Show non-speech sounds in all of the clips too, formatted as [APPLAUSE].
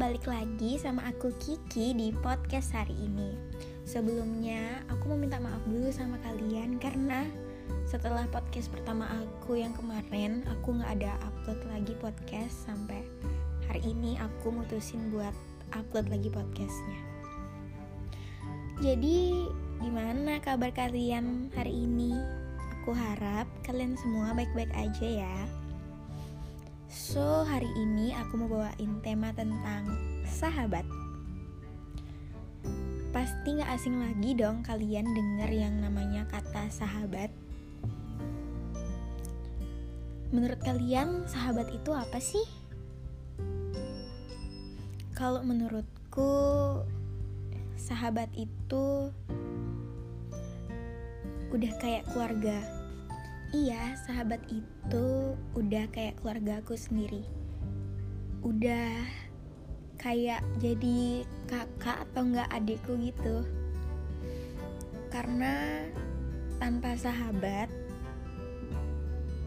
balik lagi sama aku Kiki di podcast hari ini. Sebelumnya, aku mau minta maaf dulu sama kalian karena setelah podcast pertama aku yang kemarin, aku nggak ada upload lagi podcast sampai hari ini aku mutusin buat upload lagi podcastnya. Jadi, gimana kabar kalian hari ini? Aku harap kalian semua baik-baik aja ya. So, hari ini aku mau bawain tema tentang sahabat. Pasti gak asing lagi dong kalian denger yang namanya kata sahabat. Menurut kalian, sahabat itu apa sih? Kalau menurutku, sahabat itu udah kayak keluarga Iya, sahabat itu udah kayak keluarga aku sendiri. Udah kayak jadi kakak atau enggak adikku gitu. Karena tanpa sahabat,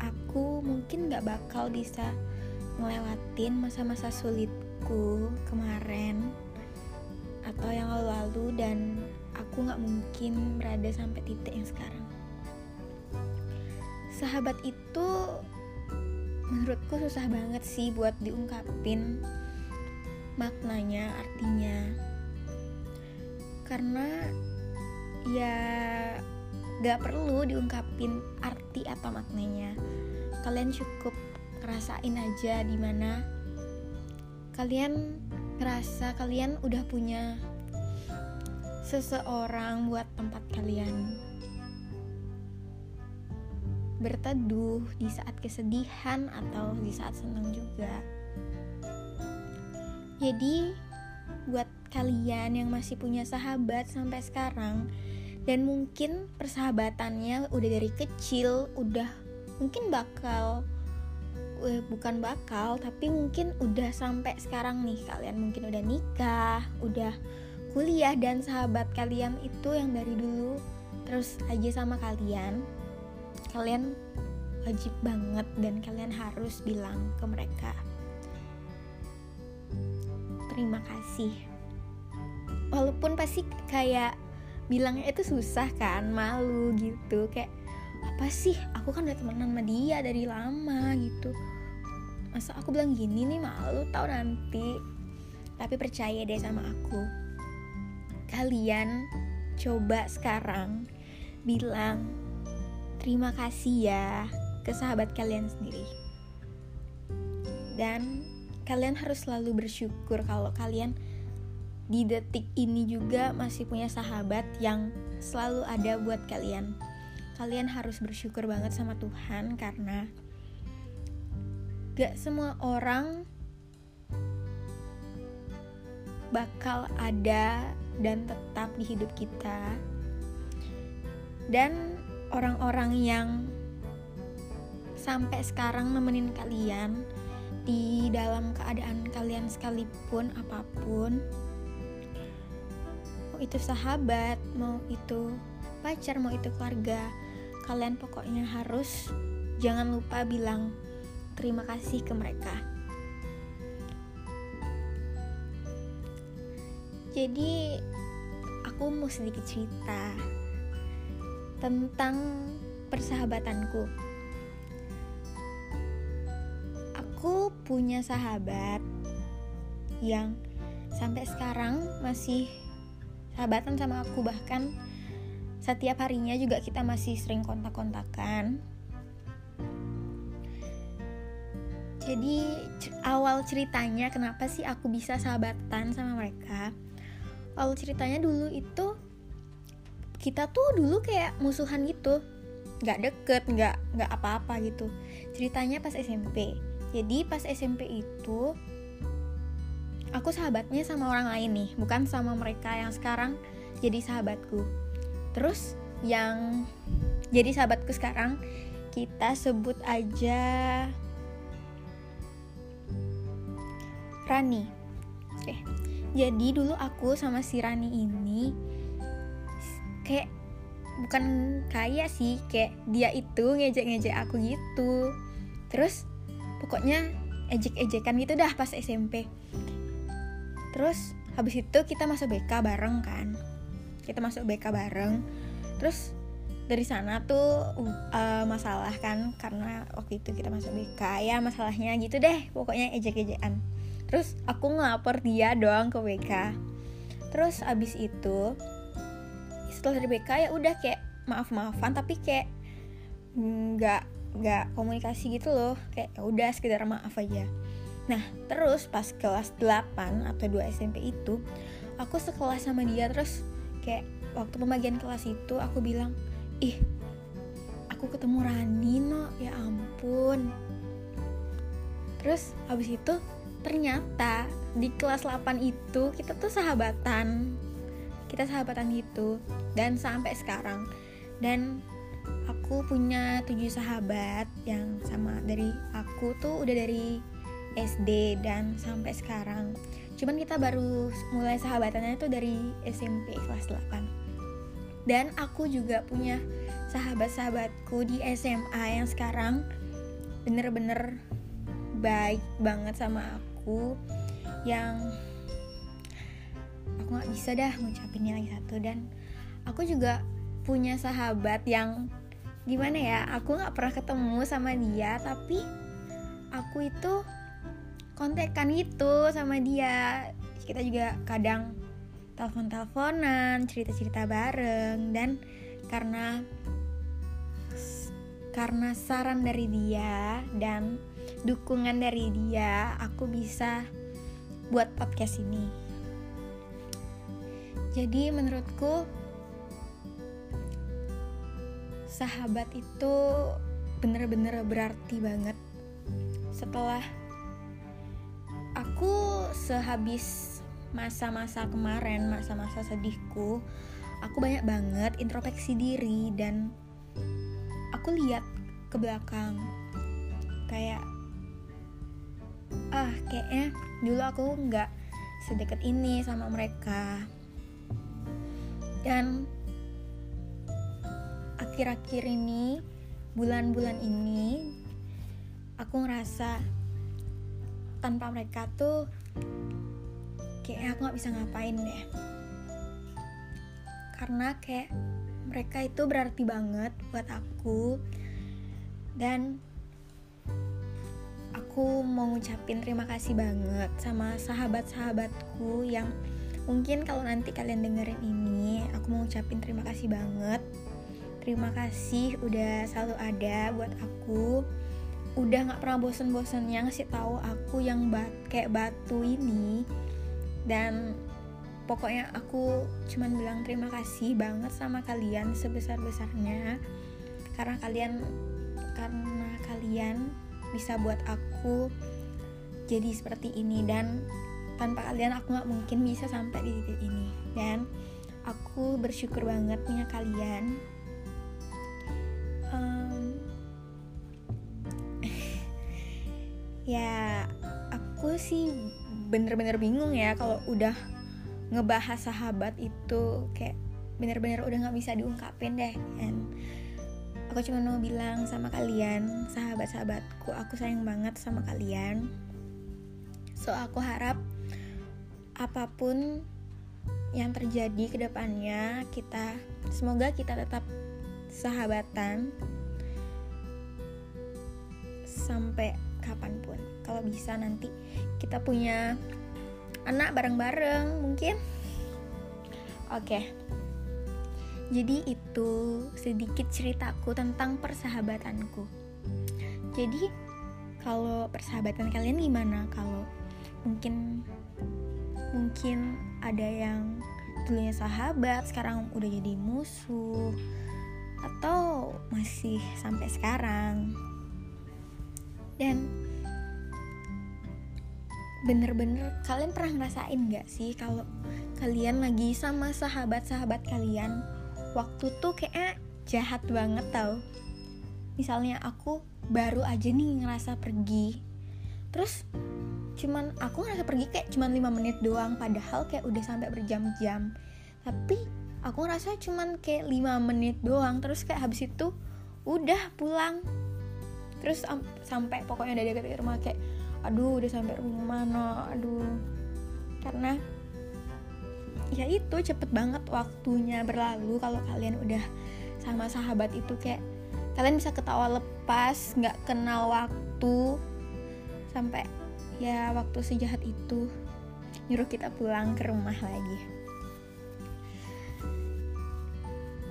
aku mungkin gak bakal bisa ngelewatin masa-masa sulitku kemarin atau yang lalu-lalu dan aku gak mungkin berada sampai titik yang sekarang sahabat itu menurutku susah banget sih buat diungkapin maknanya artinya. Karena ya gak perlu diungkapin arti atau maknanya. Kalian cukup ngerasain aja di mana kalian ngerasa kalian udah punya seseorang buat tempat kalian berteduh di saat kesedihan atau di saat senang juga. Jadi, buat kalian yang masih punya sahabat sampai sekarang dan mungkin persahabatannya udah dari kecil, udah mungkin bakal eh, bukan bakal, tapi mungkin udah sampai sekarang nih kalian mungkin udah nikah, udah kuliah dan sahabat kalian itu yang dari dulu terus aja sama kalian kalian wajib banget dan kalian harus bilang ke mereka terima kasih. Walaupun pasti kayak bilangnya itu susah kan malu gitu kayak apa sih? Aku kan udah temenan sama dia dari lama gitu. Masa aku bilang gini nih? Malu tau nanti. Tapi percaya deh sama aku. Kalian coba sekarang bilang terima kasih ya ke sahabat kalian sendiri. Dan kalian harus selalu bersyukur kalau kalian di detik ini juga masih punya sahabat yang selalu ada buat kalian. Kalian harus bersyukur banget sama Tuhan karena gak semua orang bakal ada dan tetap di hidup kita. Dan orang-orang yang sampai sekarang nemenin kalian di dalam keadaan kalian sekalipun apa pun. Mau itu sahabat mau itu pacar mau itu keluarga kalian pokoknya harus jangan lupa bilang terima kasih ke mereka. Jadi aku mau sedikit cerita tentang persahabatanku. Aku punya sahabat yang sampai sekarang masih sahabatan sama aku bahkan setiap harinya juga kita masih sering kontak-kontakan. Jadi awal ceritanya kenapa sih aku bisa sahabatan sama mereka? Awal ceritanya dulu itu kita tuh dulu kayak musuhan gitu. Nggak deket nggak nggak apa-apa gitu. Ceritanya pas SMP jadi pas SMP itu aku sahabatnya sama orang lain nih bukan sama mereka yang sekarang jadi sahabatku. Terus yang jadi sahabatku sekarang kita sebut aja Rani. Oke. Jadi dulu aku sama si Rani ini kayak bukan kayak sih kayak dia itu ngejek-ngejek aku gitu. Terus pokoknya ejek-ejekan gitu dah pas SMP terus habis itu kita masuk BK bareng kan. Kita masuk BK bareng. Terus dari sana tuh uh, masalah kan karena waktu itu kita masuk BK ya masalahnya gitu deh pokoknya ejek-ejekan. Terus aku ngelapor dia doang ke BK terus abis itu setelah dari BK ya udah kayak maaf maafan tapi kayak nggak nggak komunikasi gitu loh. Kayak ya udah sekedar maaf aja. Nah terus pas kelas 8 atau 2 SMP itu aku sekelas sama dia terus kayak waktu pembagian kelas itu aku bilang ih aku ketemu Rani no ya ampun. Terus habis itu ternyata di kelas 8 itu kita tuh sahabatan kita sahabatan gitu. Dan sampai sekarang. Dan aku punya tujuh sahabat yang sama. Dari aku tuh udah dari SD dan sampai sekarang. Cuman kita baru mulai sahabatannya tuh dari SMP kelas 8 dan aku juga punya sahabat-sahabatku di SMA yang sekarang bener-bener baik banget sama aku. Yang aku nggak bisa dah ngucapinnya lagi satu. Dan aku juga punya sahabat yang gimana ya aku nggak pernah ketemu sama dia tapi aku itu kontekan gitu sama dia. Kita juga kadang telepon-teleponan cerita-cerita bareng. Dan karena karena saran dari dia dan dukungan dari dia aku bisa buat podcast ini jadi menurutku sahabat itu bener-bener berarti banget. Setelah aku sehabis masa-masa kemarin masa-masa sedihku aku banyak banget introspeksi diri dan aku lihat ke belakang. Kayak ah kayaknya dulu aku nggak sedekat ini sama mereka dan akhir-akhir ini bulan-bulan ini aku ngerasa tanpa mereka tuh kayak aku nggak bisa ngapain deh. Karena kayak mereka itu berarti banget buat aku. Dan aku mau ngucapin terima kasih banget sama sahabat-sahabatku yang mungkin kalau nanti kalian dengerin ini aku mau ngucapin terima kasih banget. Terima kasih udah selalu ada buat aku. Udah nggak pernah bosen-bosennya ngasih tahu aku yang bat kayak batu ini. Dan pokoknya aku cuman bilang terima kasih banget sama kalian sebesar besarnya karena kalian karena kalian bisa buat aku jadi seperti ini. Dan tanpa kalian aku nggak mungkin bisa sampai di titik ini dan aku bersyukur banget punya kalian. Um, [LAUGHS] ya aku sih bener-bener bingung ya kalau udah ngebahas sahabat itu kayak bener-bener udah nggak bisa diungkapin deh and aku cuma mau bilang sama kalian sahabat-sahabatku aku sayang banget sama kalian. So aku harap apa pun yang terjadi ke depannya kita semoga kita tetap sahabatan sampai kapan pun kalau bisa nanti kita punya anak bareng-bareng mungkin oke okay. Jadi itu sedikit ceritaku tentang persahabatanku. Jadi kalau persahabatan kalian gimana? Kalau mungkin mungkin ada yang dulunya sahabat sekarang udah jadi musuh atau masih sampai sekarang. Dan bener-bener kalian pernah ngerasain gak sih kalau kalian lagi sama sahabat-sahabat kalian waktu tuh kayaknya jahat banget tau? Misalnya aku baru aja nih ngerasa pergi terus cuman aku ngerasa pergi kayak cuman 5 menit doang padahal kayak udah sampai berjam-jam. Tapi aku ngerasa cuman kayak 5 menit doang terus kayak habis itu udah pulang. Terus sampai pokoknya udah deket rumah kayak aduh udah sampai rumah no aduh. Karena ya itu cepet banget waktunya berlalu kalau kalian udah sama sahabat itu kayak kalian bisa ketawa lepas nggak kenal waktu sampai ya waktu sejahat itu nyuruh kita pulang ke rumah lagi.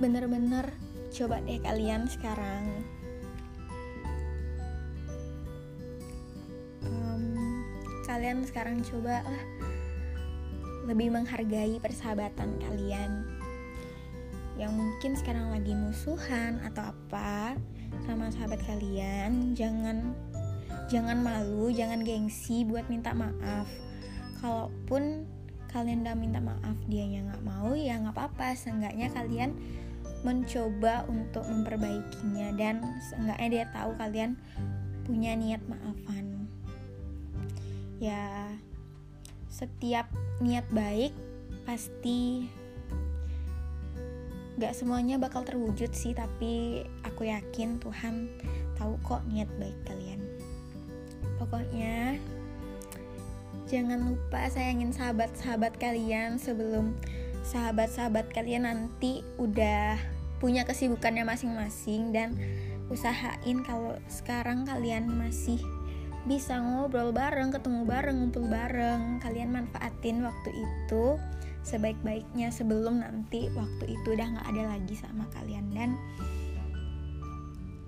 Bener-bener coba deh kalian sekarang. Um, kalian sekarang coba lah lebih menghargai persahabatan kalian. Yang mungkin sekarang lagi musuhan atau apa sama sahabat kalian jangan jangan malu jangan gengsi buat minta maaf. Kalaupun kalian udah minta maaf dia yang nggak mau ya nggak apa-apa. Seenggaknya kalian mencoba untuk memperbaikinya dan seenggaknya dia tahu kalian punya niat maafan. Ya setiap niat baik pasti gak semuanya bakal terwujud sih tapi aku yakin Tuhan tahu kok niat baik kalian Pokoknya jangan lupa sayangin sahabat-sahabat kalian sebelum sahabat-sahabat kalian nanti udah punya kesibukannya masing-masing dan usahain kalau sekarang kalian masih bisa ngobrol bareng, ketemu bareng, ngumpul bareng. Kalian manfaatin waktu itu sebaik-baiknya sebelum nanti waktu itu udah nggak ada lagi sama kalian dan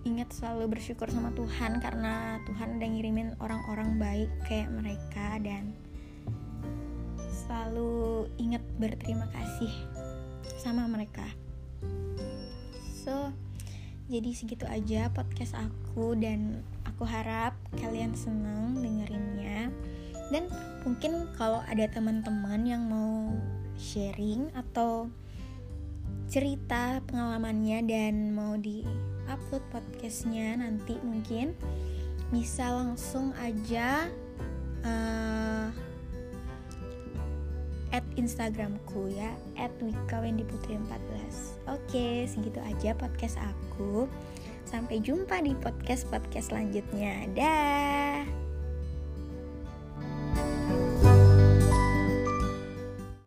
ingat selalu bersyukur sama Tuhan karena Tuhan udah ngirimin orang-orang baik kayak mereka dan selalu ingat berterima kasih sama mereka. So, jadi segitu aja podcast aku dan aku harap kalian senang dengerinnya. Dan mungkin kalau ada teman-teman yang mau sharing atau cerita pengalamannya dan mau di upload podcastnya nanti mungkin. Bisa langsung aja uh, at Instagramku ya at Wika Wendy Putri 14 oke segitu aja podcast aku. Sampai jumpa di podcast podcast selanjutnya. Dah